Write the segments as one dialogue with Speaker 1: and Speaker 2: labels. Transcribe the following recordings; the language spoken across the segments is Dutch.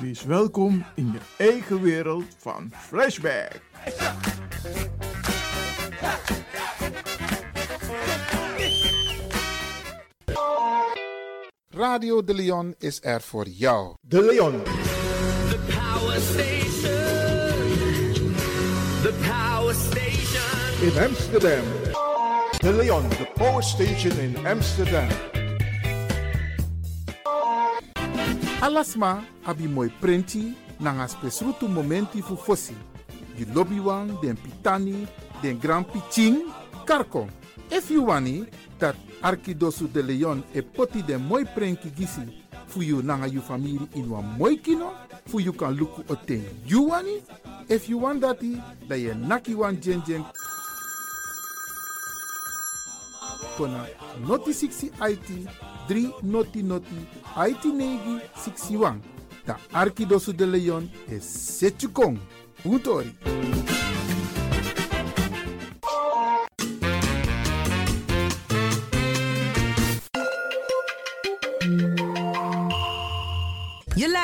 Speaker 1: Wees welkom in je eigen wereld van Flashback.
Speaker 2: Radio De Leon is er voor jou.
Speaker 1: De Leon.
Speaker 3: The Power Station. The Power Station.
Speaker 1: In Amsterdam. De Leon, the power station in Amsterdam.
Speaker 2: Alasma abi moi prenti nanga spesrutu momenti fu fosi. Di lobby wan, den pitani, den grand piching, karko. If you wani, dat Arkidosu de Leon e poti den moi prenki gisi fu you nanga you family in wan moi kino, fu you kan luku o ten you wani. If you want dati, da ye naki wan jen jen kona noti 60 IT 3 noti noti IT negi 61. Da Arkidosu de Leon e Setchukong. Puntori.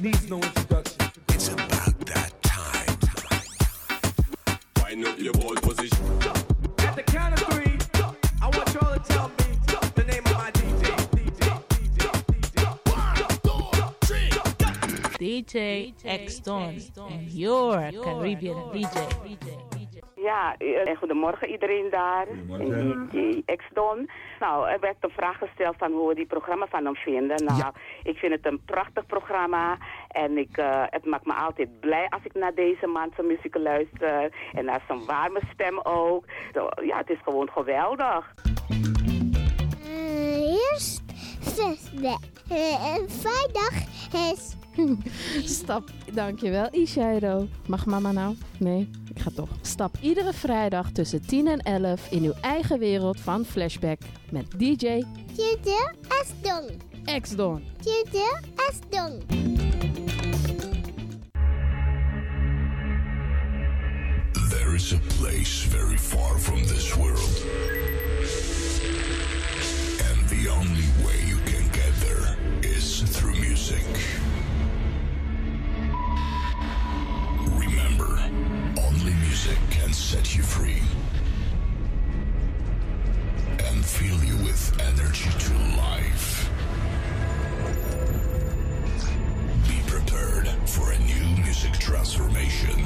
Speaker 4: Needs no introduction.
Speaker 5: It's about that time.
Speaker 6: Wind up your ball position.
Speaker 4: At the count of three, I want y'all to tell me the name of my DJ.
Speaker 7: DJ X Don and your Caribbean DJ.
Speaker 8: Ja, eh, goedemorgen iedereen daar. In DJ X-Don. Nou, er werd een vraag gesteld van hoe we die programma van hem vinden. Nou, ik vind het een prachtig programma. En ik, eh, het maakt me altijd blij als ik naar deze man zijn muziek luister. En naar zijn warme stem ook. Zo, ja, het is gewoon geweldig.
Speaker 9: Eerst flashback. En vrijdag is...
Speaker 10: Stap, dankjewel Ishairo. Mag mama nou? Nee, ik ga toch. Stap iedere vrijdag tussen 10 en 11 in uw eigen wereld van Flashback met DJ
Speaker 9: Tjede Esdong.
Speaker 10: X-Don.
Speaker 9: Tjede Esdong.
Speaker 5: There is a place very far from this world. The only way you can get there is through music. Remember, only music can set you free and fill you with energy to life. Be prepared for a new music transformation.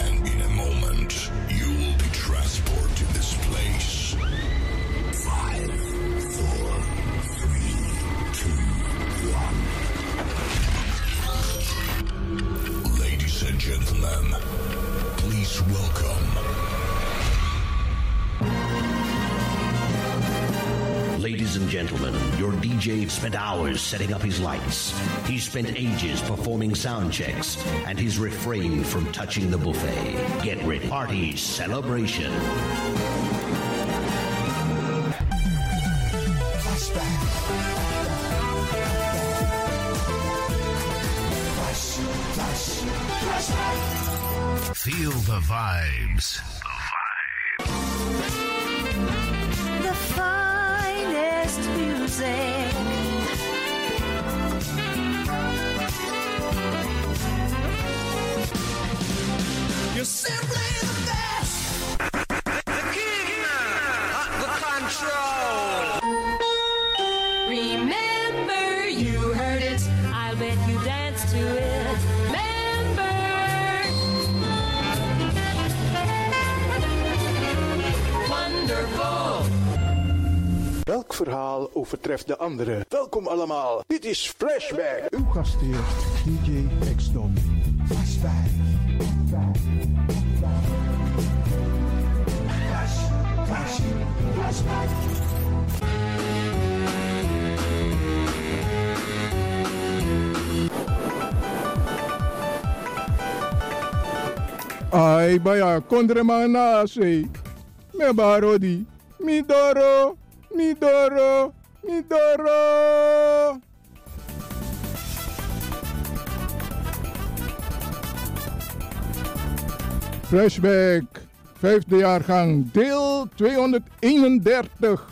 Speaker 5: And in a moment, you will be transported to this place. Five, Ladies and gentlemen, please welcome.
Speaker 11: Ladies and gentlemen, your DJ spent hours setting up his lights. He spent ages performing sound checks, and he's refrained from touching the buffet. Get ready. Party celebration.
Speaker 5: Feel the vibes.
Speaker 3: The finest music.
Speaker 4: You're simply
Speaker 1: verhaal overtreft de andere? Welkom allemaal. Dit is Flashback. Uw gastheer, DJ X-Don. Flashback. Ay, baya, kondre mana say. Me barodi. Mi doro, mi doro, mi doro. Flashback. vijfde jaargang, deel 231.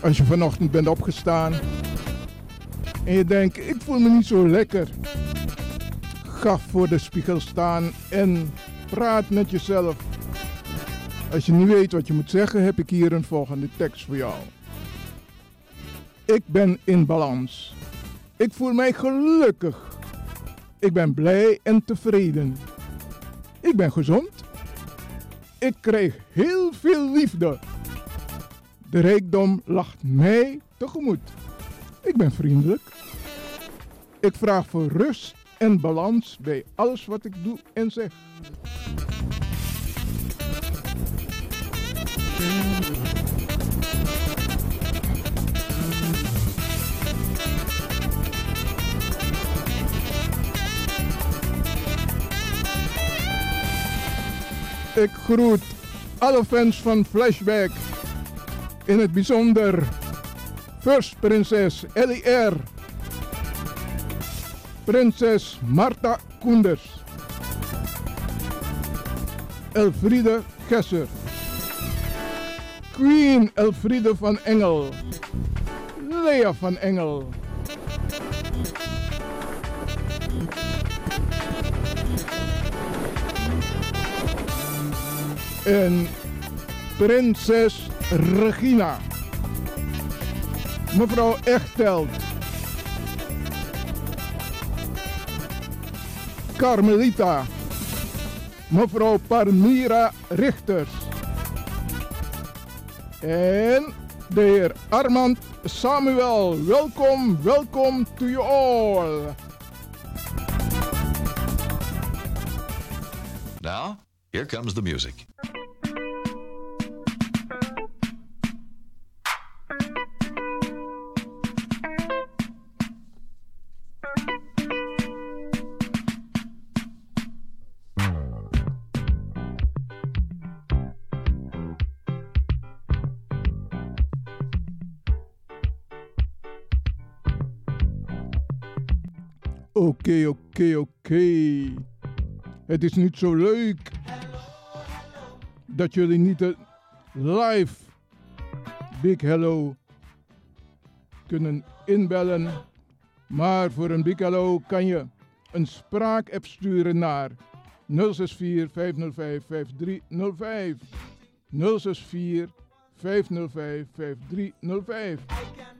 Speaker 1: Als je vanochtend bent opgestaan en je denkt, ik voel me niet zo lekker. Ga voor de spiegel staan en praat met jezelf. Als je niet weet wat je moet zeggen, heb ik hier een volgende tekst voor jou. Ik ben in balans. Ik voel mij gelukkig. Ik ben blij en tevreden. Ik ben gezond. Ik krijg heel veel liefde. De rijkdom lacht mij tegemoet. Ik ben vriendelijk. Ik vraag voor rust en balans bij alles wat ik doe en zeg. Ik groet alle fans van Flashback. In het bijzonder Prinses Ellie R. Prinses Marta Koenders. Elfriede Gesser. Queen Elfriede van Engel. Lea van Engel. En prinses Regina. Mevrouw Echteld. Carmelita. Mevrouw Parmira Richters. En de heer Armand Samuel. Welkom, welkom to you all.
Speaker 6: Now, here comes the music.
Speaker 1: Oké, oké, oké. Het is niet zo leuk dat jullie niet live Big Hello kunnen inbellen. Maar voor een Big Hello kan je een spraakapp sturen naar 064 505 5305. 064 505 5305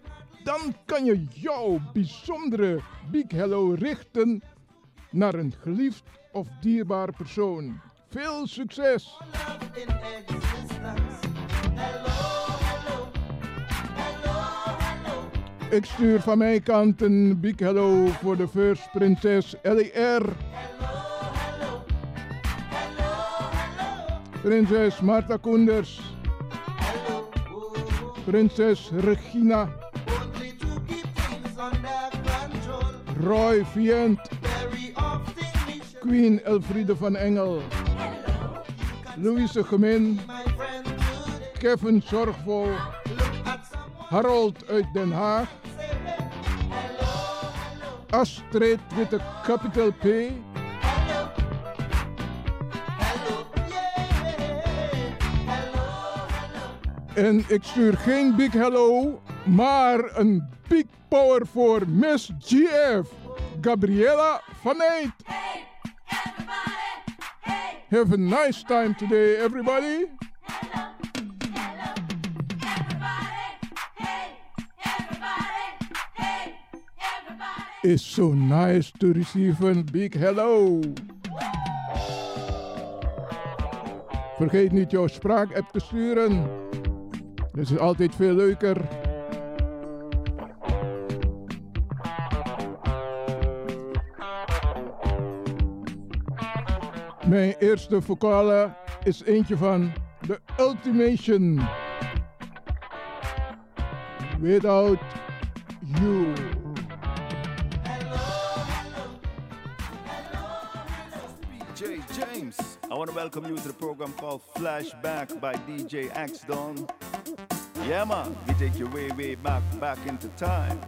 Speaker 1: dan kan je jouw bijzondere Big Hello richten naar een geliefd of dierbaar persoon. Veel succes! Ik stuur van mijn kant een Big Hello voor de First Prinses LER. Prinses Marta Koenders. Prinses Regina. Roy Vient. Queen Elfriede van Engel. Louise Gemin. Kevin Zorgvol. Harold uit Den Haag. Astrid met de capital P. En ik stuur geen big hello, maar een big power voor Miss GF, Gabriela van Eyck. Have a nice time today, everybody. It's so nice to receive a big hello. Vergeet niet jouw spraakapp te sturen. Dat is altijd veel leuker. Mijn eerste vocale is eentje van The Ultimation. Without You.
Speaker 12: DJ James. I want to welcome you to the program called Flashback by DJ Axdon.
Speaker 13: Yeah, man, we take you way, way back, back into time.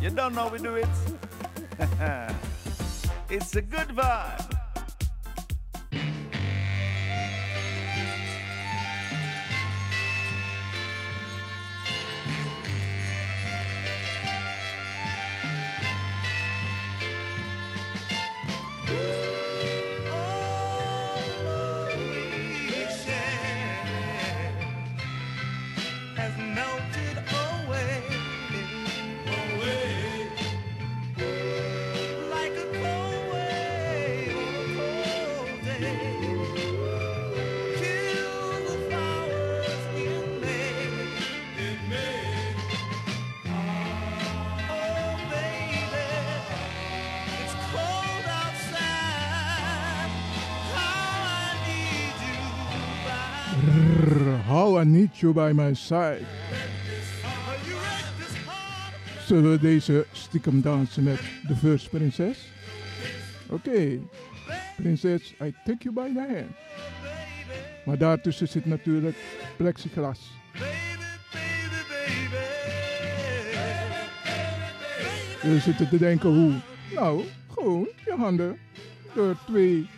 Speaker 13: You don't know we do it? it's a good vibe.
Speaker 4: You by
Speaker 1: my side. Zullen we deze stiekem dansen met de First Prinses? Oké, prinses, I take you by the hand. Maar daartussen zit natuurlijk plexiglas. We zitten te denken hoe? Nou, gewoon je handen door twee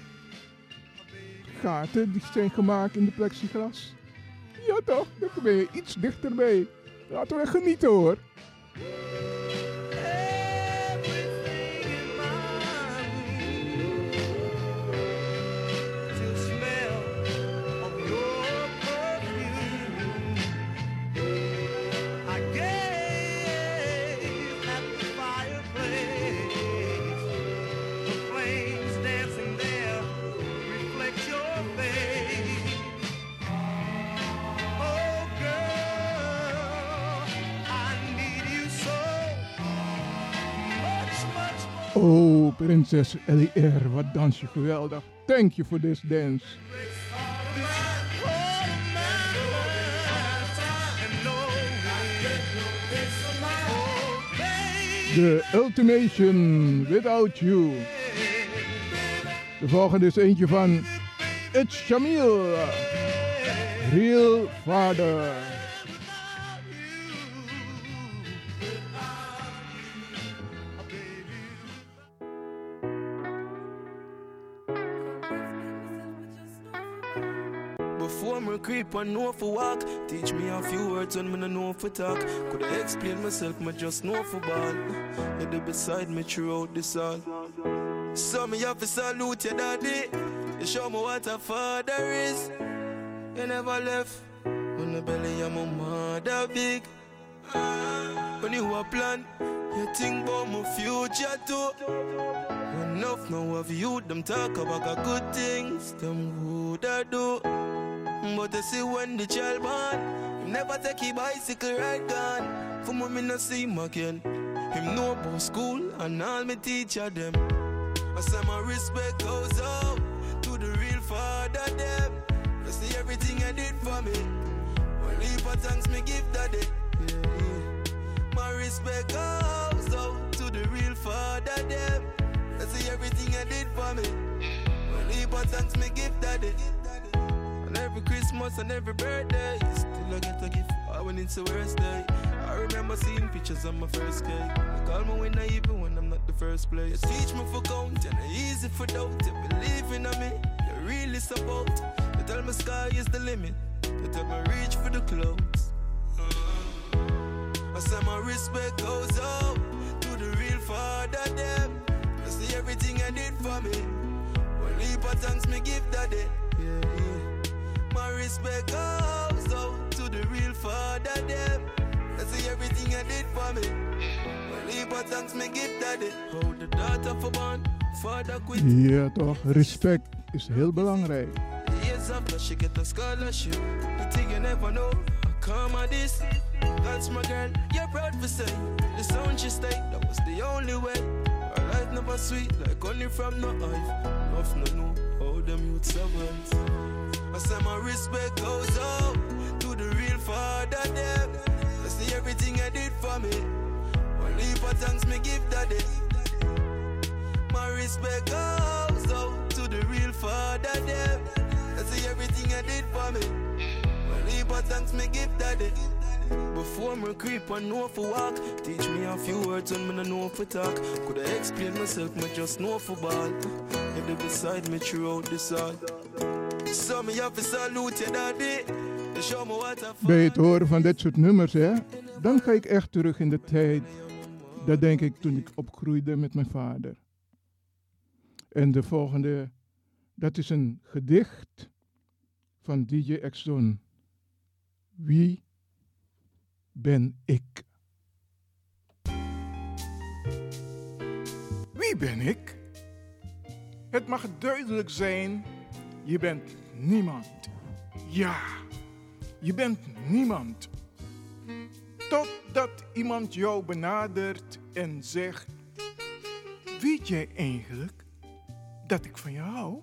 Speaker 1: gaten die zijn gemaakt in de plexiglas. Ja toch, dan ben je iets dichterbij. Laten we genieten hoor. Prinses L.R., wat dans je geweldig. Thank you for this dance. The Ultimation Without You. De volgende is eentje van It's Shamil. Real Father.
Speaker 14: Creep and know for walk. Teach me a few words when me no know for talk. Could I explain myself, me just know for ball. You there beside me throughout this all. So me have to salute your daddy. You show me what a father is. You never left. When the belly of my mother big. When you a plan You think about my future too. Enough now of you Them talk about the good things Them would I do but you see when the child born, him never take his bicycle ride gone. For me no see him again. Him know about school and all me teacher them. I say my respect goes out to the real father them. You see everything I did for me. Heap of thanks me give. Yeah, yeah. My respect goes out to the real father them. You see everything I did for me. Heap of thanks me give daddy. Every Christmas and every birthday, still I get a gift I it's the worst day. I remember seeing pictures on my first day. They call me when I even when I'm not the first place. You teach me for count and it's easy for doubt. You believe in me, you really support. You tell me sky is the limit. You tell me reach for the clouds. I say my respect goes out to the real father them. You see everything I did for me. Heap of thanks me give. Yeah, yeah. My respect goes out to the real father them. I see everything I did for me. Thanks me give daddy. How the daughter for born, father quit.
Speaker 1: Ja toch, respect is heel belangrijk.
Speaker 14: Years after she get a scholarship, the thing you never know. I come at this, that's my girl. You're proud for say the sound she. That was the only way. Her life never sweet like honey from. Enough no know how them. I say my respect goes out to the real father them. I see everything I did for me. Heap of thanks me give daddy. My respect goes out to the real father them. I see everything I did for me. Heap of thanks me give daddy. Before me creep and know for walk, teach me a few words when me no know for talk. Could I explain myself? Me just know for ball. You there beside me throughout this all.
Speaker 3: Bij het horen van dit soort nummers, hè, dan ga ik echt terug in de tijd. Dat denk ik toen ik opgroeide met mijn vader. En de volgende, dat is een gedicht van DJ Exxon. Wie ben ik? Wie ben ik? Het mag duidelijk zijn, je bent niemand. Ja, je bent niemand. Totdat iemand jou benadert en zegt: Weet jij eigenlijk dat ik van je hou?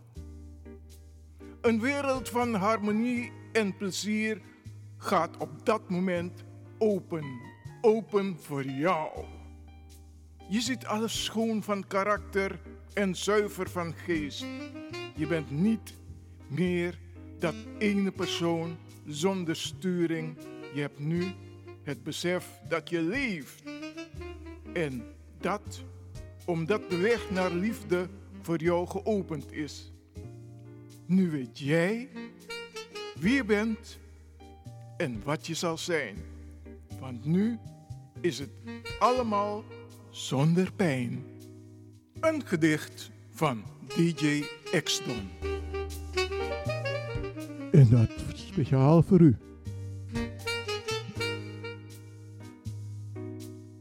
Speaker 3: Een wereld van harmonie en plezier gaat op dat moment open. Open voor jou. Je ziet alles schoon van karakter en zuiver van geest. Je bent niet meer dat ene persoon zonder sturing. Je hebt nu het besef dat je leeft. En dat omdat de weg naar liefde voor jou geopend is. Nu weet jij wie je bent en wat je zal zijn. Want nu is het allemaal zonder pijn. Een gedicht van DJ Exton. En dat speciaal voor u.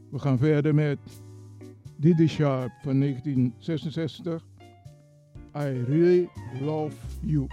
Speaker 3: We gaan verder met Didi Sharp van 1966. I really love you.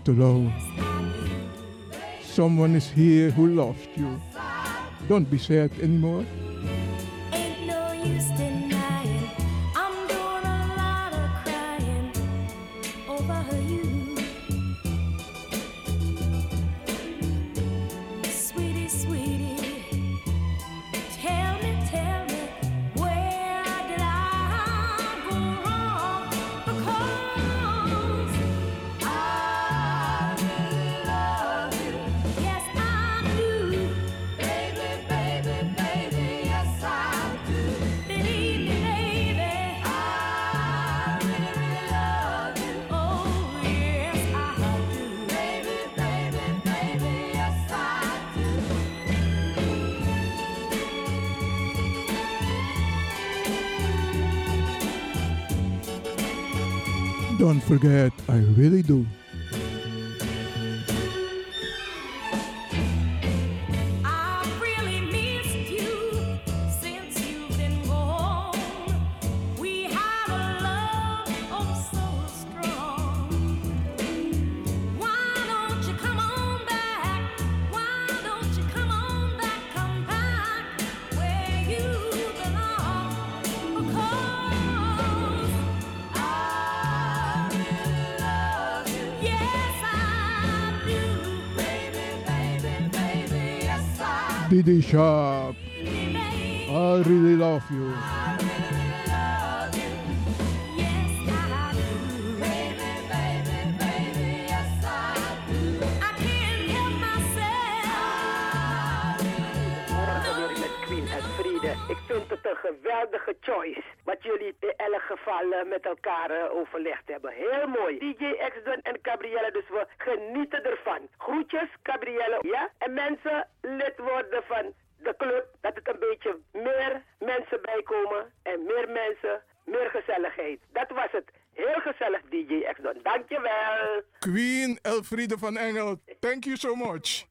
Speaker 1: Not
Speaker 3: alone. Someone is here who loves you. Don't be sad anymore. Don't forget, I really do.
Speaker 15: Geval eh, met elkaar eh, overlegd hebben. Heel mooi. DJ X-Don en Gabrielle, dus we genieten ervan. Groetjes, Gabrielle. Ja? En mensen, lid worden van de club, dat het een beetje meer mensen bijkomen en meer mensen, meer gezelligheid. Dat was het. Heel gezellig, DJ X-Don. Dankjewel.
Speaker 13: Queen Elfriede van Engel, thank you so much.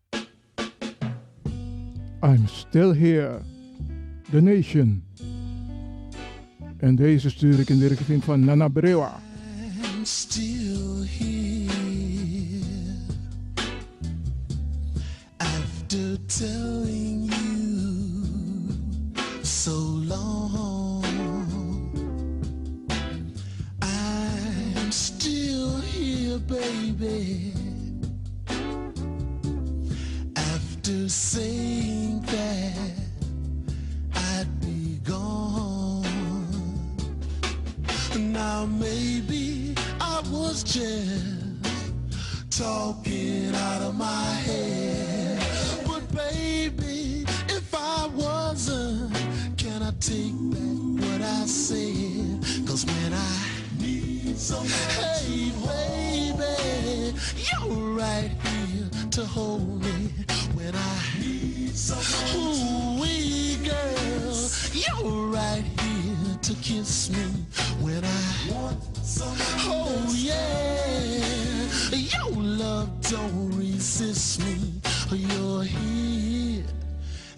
Speaker 13: I'm still here. The Nation. En deze stuur ik in de richting van Nana Brewa.
Speaker 16: Still here after telling you so long. I'm still here, baby. After saying that Now maybe I was just talking out of my head. But baby, if I wasn't, can I take back what I said? Cause when I need some Hey baby, you're right here to hold me when I need some Ooh, wee girl, you're right here to kiss me when I want. Oh yeah, your love don't resist me. You're here,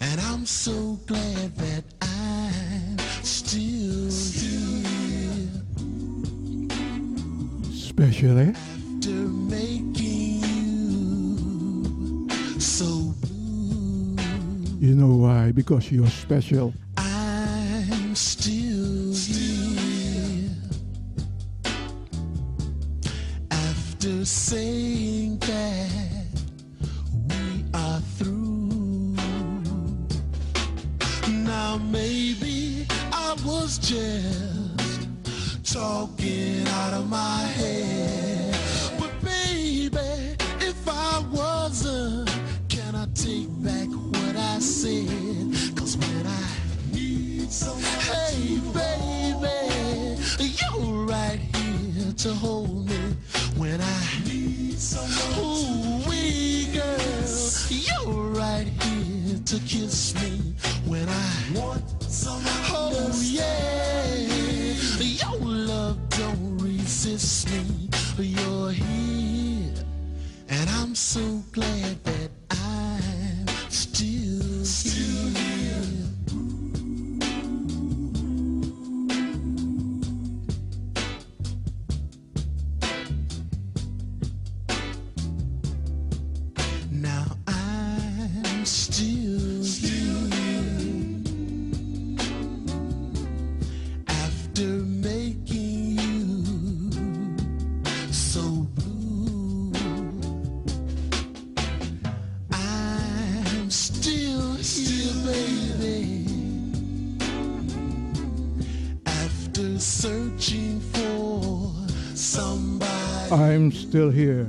Speaker 16: and I'm so glad that I'm still here.
Speaker 13: Special, eh? hè?
Speaker 16: After making you so
Speaker 13: You know why? Because you're special.
Speaker 16: I'm still here.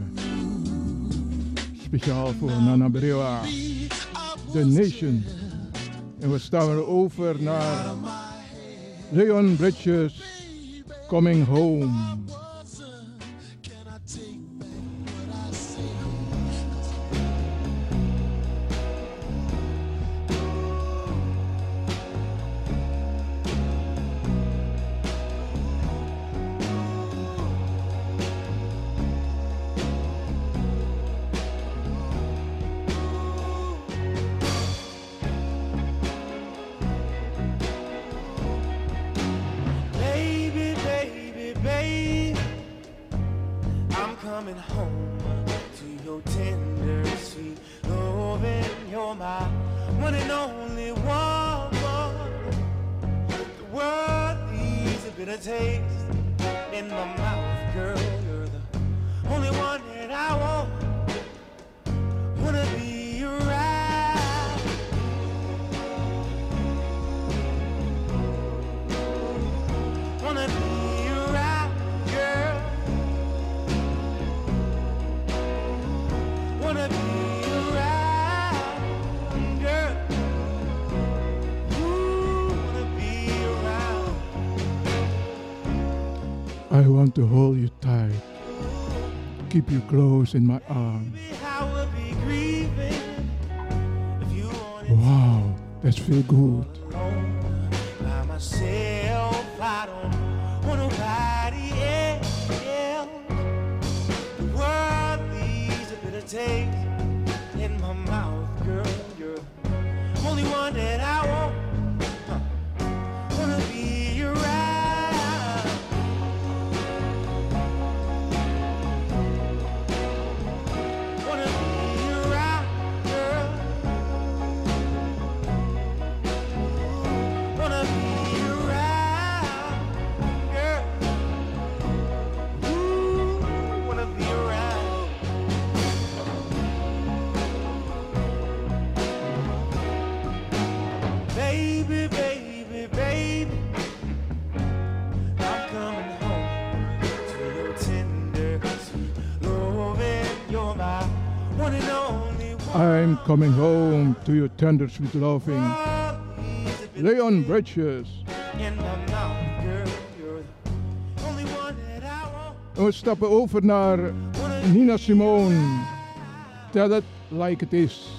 Speaker 13: Speciaal voor Nana Brewa. The Nation. En we staan over naar Leon Bridges Coming Home.
Speaker 1: I want
Speaker 13: to hold you tight, keep you close in my arms. Wow, that's feel good.
Speaker 17: Coming home to your tender sweet loving.
Speaker 13: Leon Bridges. En we stappen over naar Nina Simone. Tell it like it is.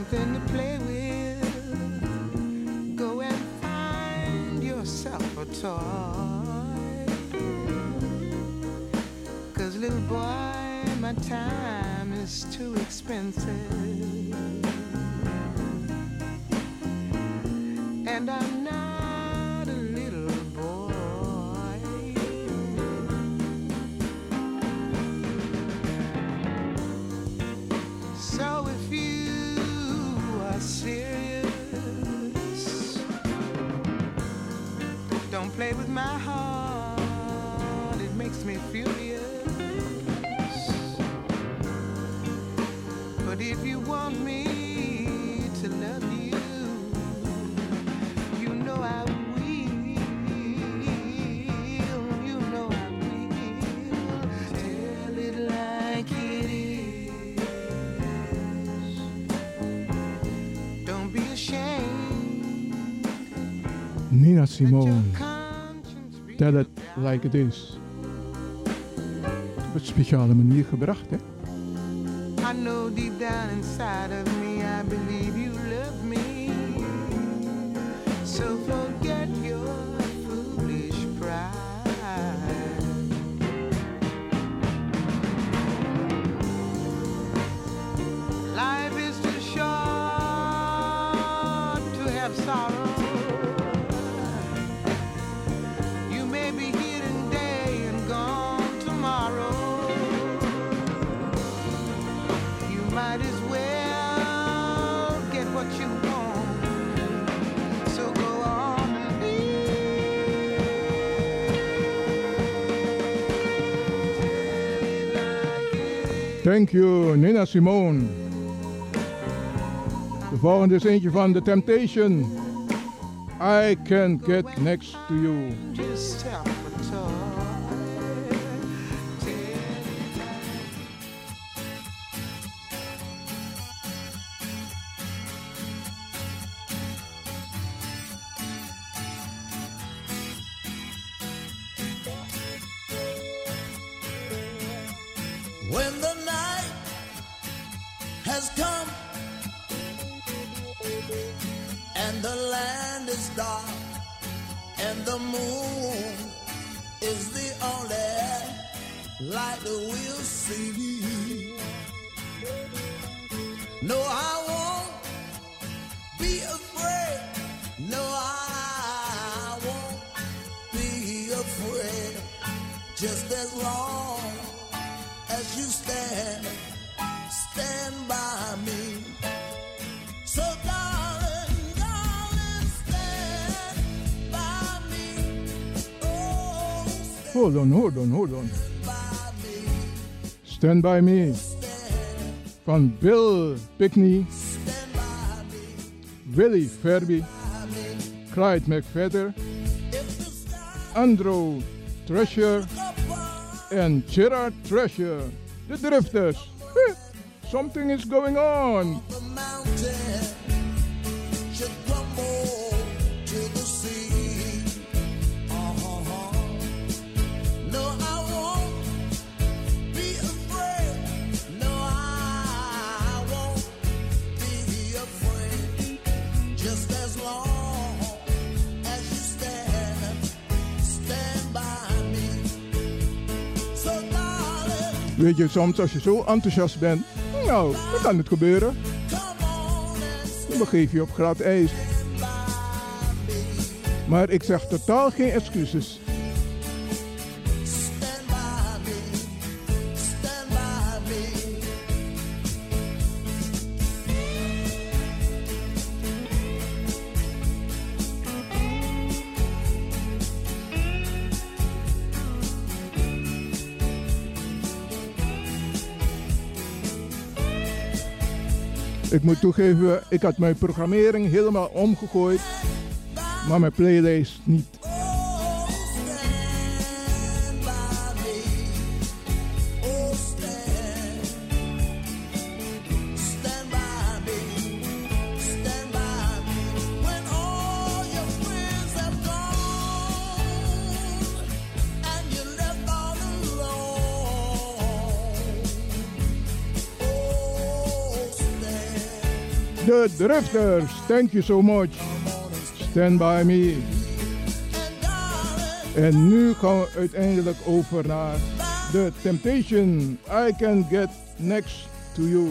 Speaker 17: something to play with. Go and find yourself a toy. Cause little boy, my time is too expensive.
Speaker 13: Nina Simone. Tell it like it is. Op een speciale manier gebracht, hè? Thank you, Nina Simone. De volgende is eentje van The Temptation. I can get next to you.
Speaker 1: Stand by Me
Speaker 18: von Bill Pickney, Willie Ferby, Clyde McFeather, Andrew Treasure, and Gerard Treasure, the Drifters. Something is going on. Weet je, soms als je zo enthousiast bent, nou, dan kan het gebeuren. Dan geef je op glad ijs. Maar ik zeg totaal geen excuses. Ik moet toegeven, ik had mijn programmering helemaal omgegooid, maar mijn playlist niet. the Drifters. Thank you so much. Stand by me. En nu gaan we uiteindelijk over naar The Temptation. I can get next to you.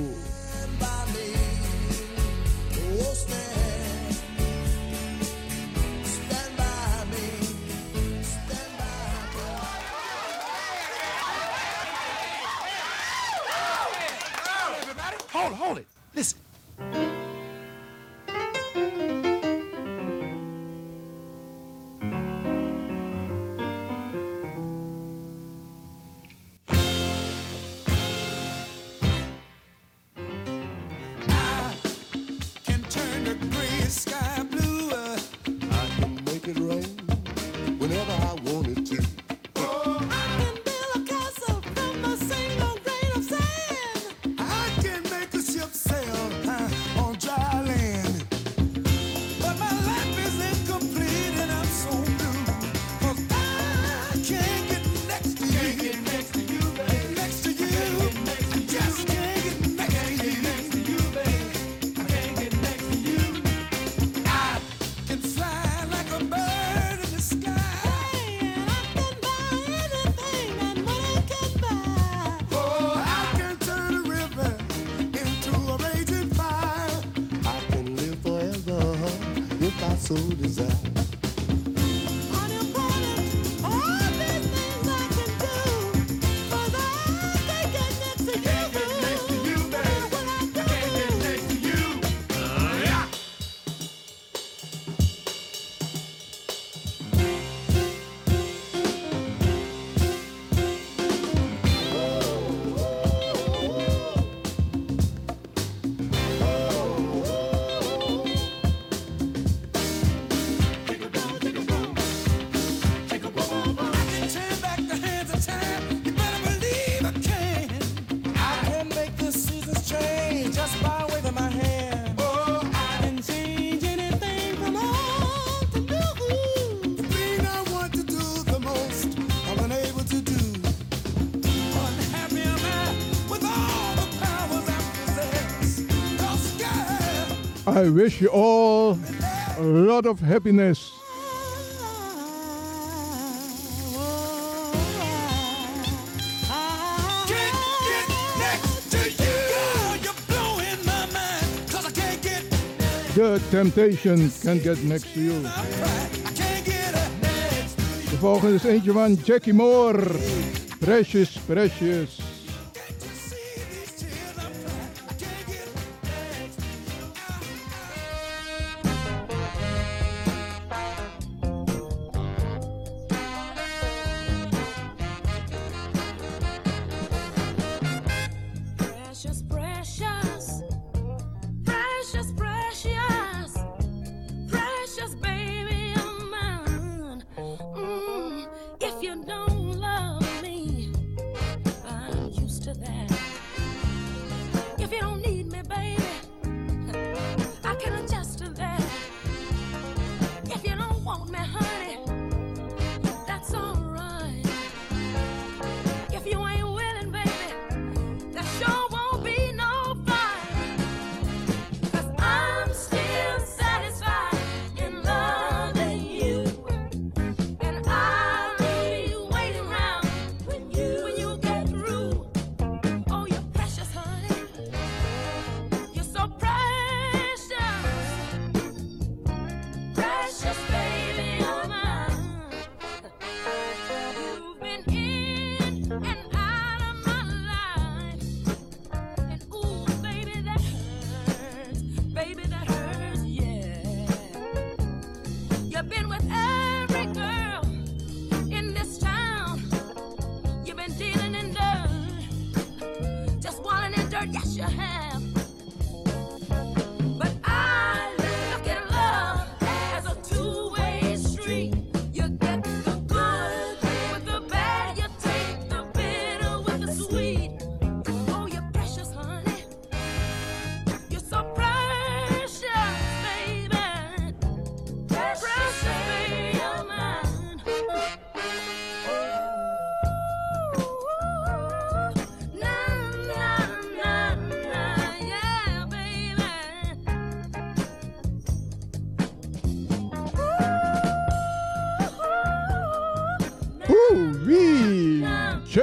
Speaker 1: I wish you all a lot of happiness. The Temptation Can't get next to you. De volgende is eentje van Jackie Moore. Precious, precious.
Speaker 3: Precious,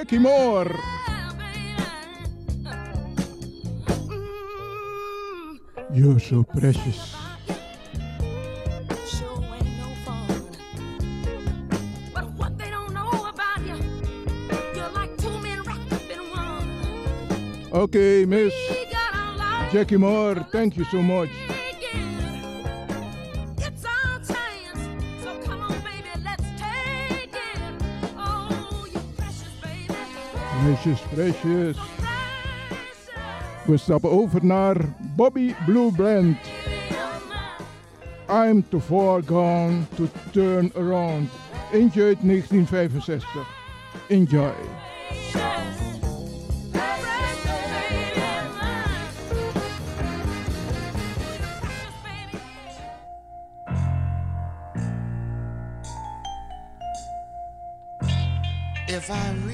Speaker 1: Jackie Moore. You're so precious. Okay, Miss Jackie Moore, thank you so much.
Speaker 3: Precious,
Speaker 1: precious. We stappen over naar Bobby Blue Brand. I'm too far gone to turn around. Uit 1965. Enjoy.
Speaker 19: If I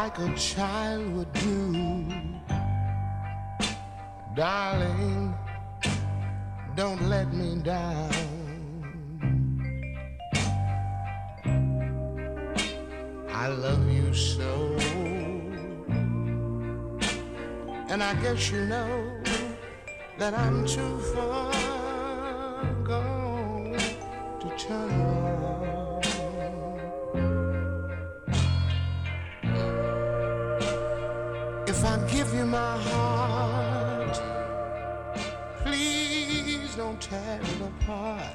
Speaker 19: like a child would do, darling, don't let me down. I love you so, and I guess you know that I'm too far apart.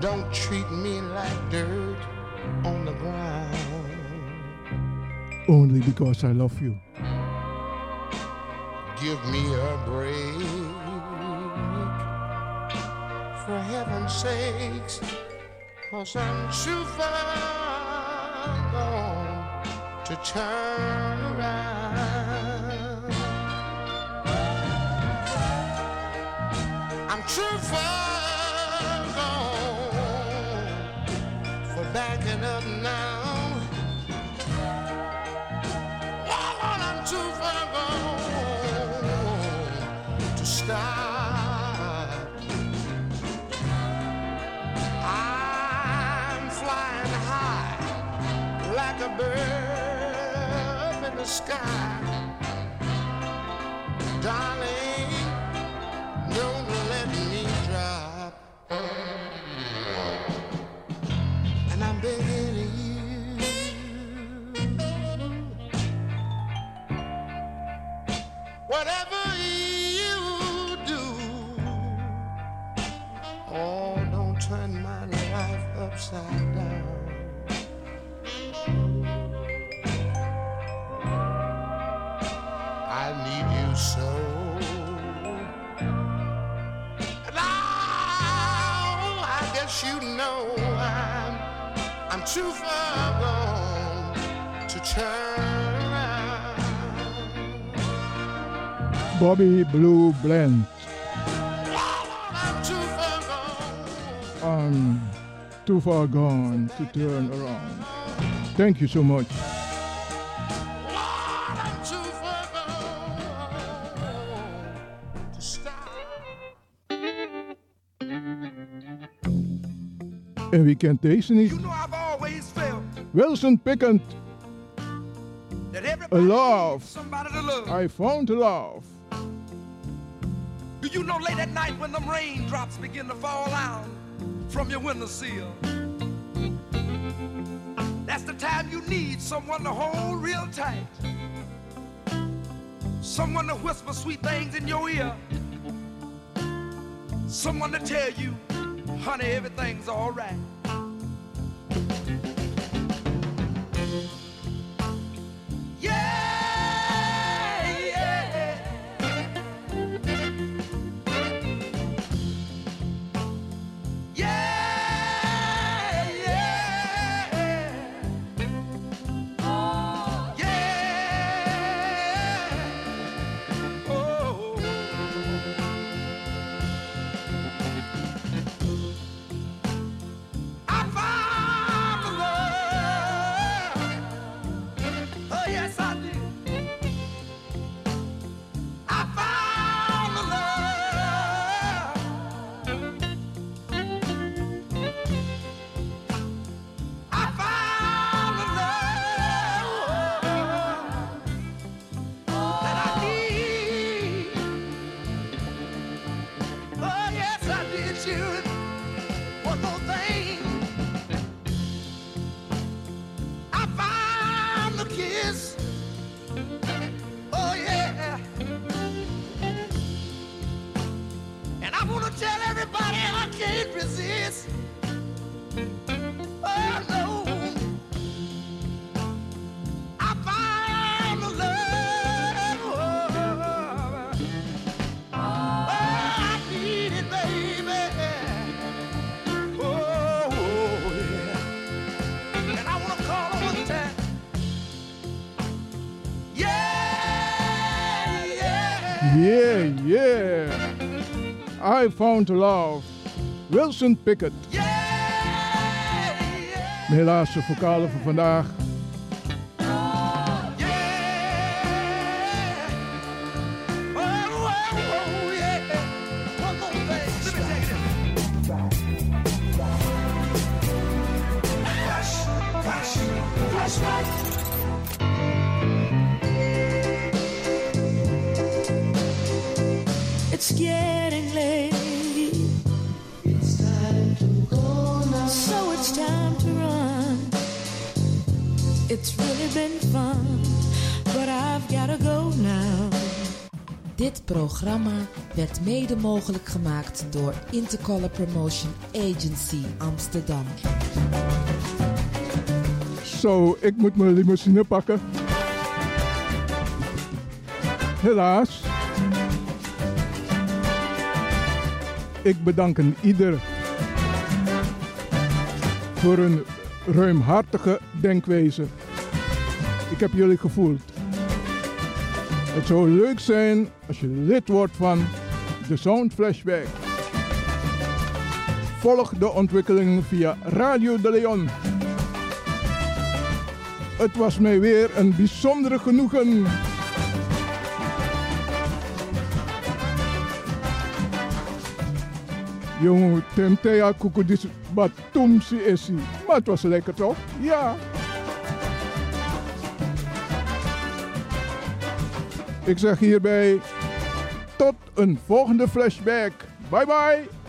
Speaker 19: Don't treat me like dirt on the ground.
Speaker 1: Only because I love you.
Speaker 19: Give me a break. For heaven's sakes, cause I'm too far gone to turn backing up now. Oh, Lord, I'm too far gone to stop. I'm flying high like a bird in the sky. Too far gone to turn around.
Speaker 1: Bobby Blue Blend.
Speaker 19: I'm too far gone.
Speaker 1: I'm too far gone to turn around. Thank you so much.
Speaker 19: I'm too far gone to stop.
Speaker 1: En wie kent deze niet?
Speaker 12: I've always felt
Speaker 1: Wilson Pickett.
Speaker 12: that
Speaker 1: A love.
Speaker 12: somebody to love.
Speaker 1: I found a love.
Speaker 12: Do you know late at night when the raindrops begin to fall out from your windowsill? That's the time you need someone to hold real tight. Someone to whisper sweet things in your ear. Someone to tell you, honey, everything's all I found
Speaker 1: a love. Wilson Pickett. De helaas vocale van vandaag.
Speaker 20: Programma werd mede mogelijk gemaakt door Intercolor Promotion Agency Amsterdam.
Speaker 1: Zo, ik moet mijn limousine pakken. Helaas. Ik bedank een ieder voor een ruimhartige denkwijze. Ik heb jullie gevoeld. Het zou leuk zijn als je lid wordt van de Sound Flashback. Volg de ontwikkelingen via Radio de Leon. Het was mij weer een bijzondere genoegen. Jongen, temtea kukudis batumsi esi. Maar het was lekker toch? Ja. Ik zeg hierbij tot een volgende flashback. Bye bye.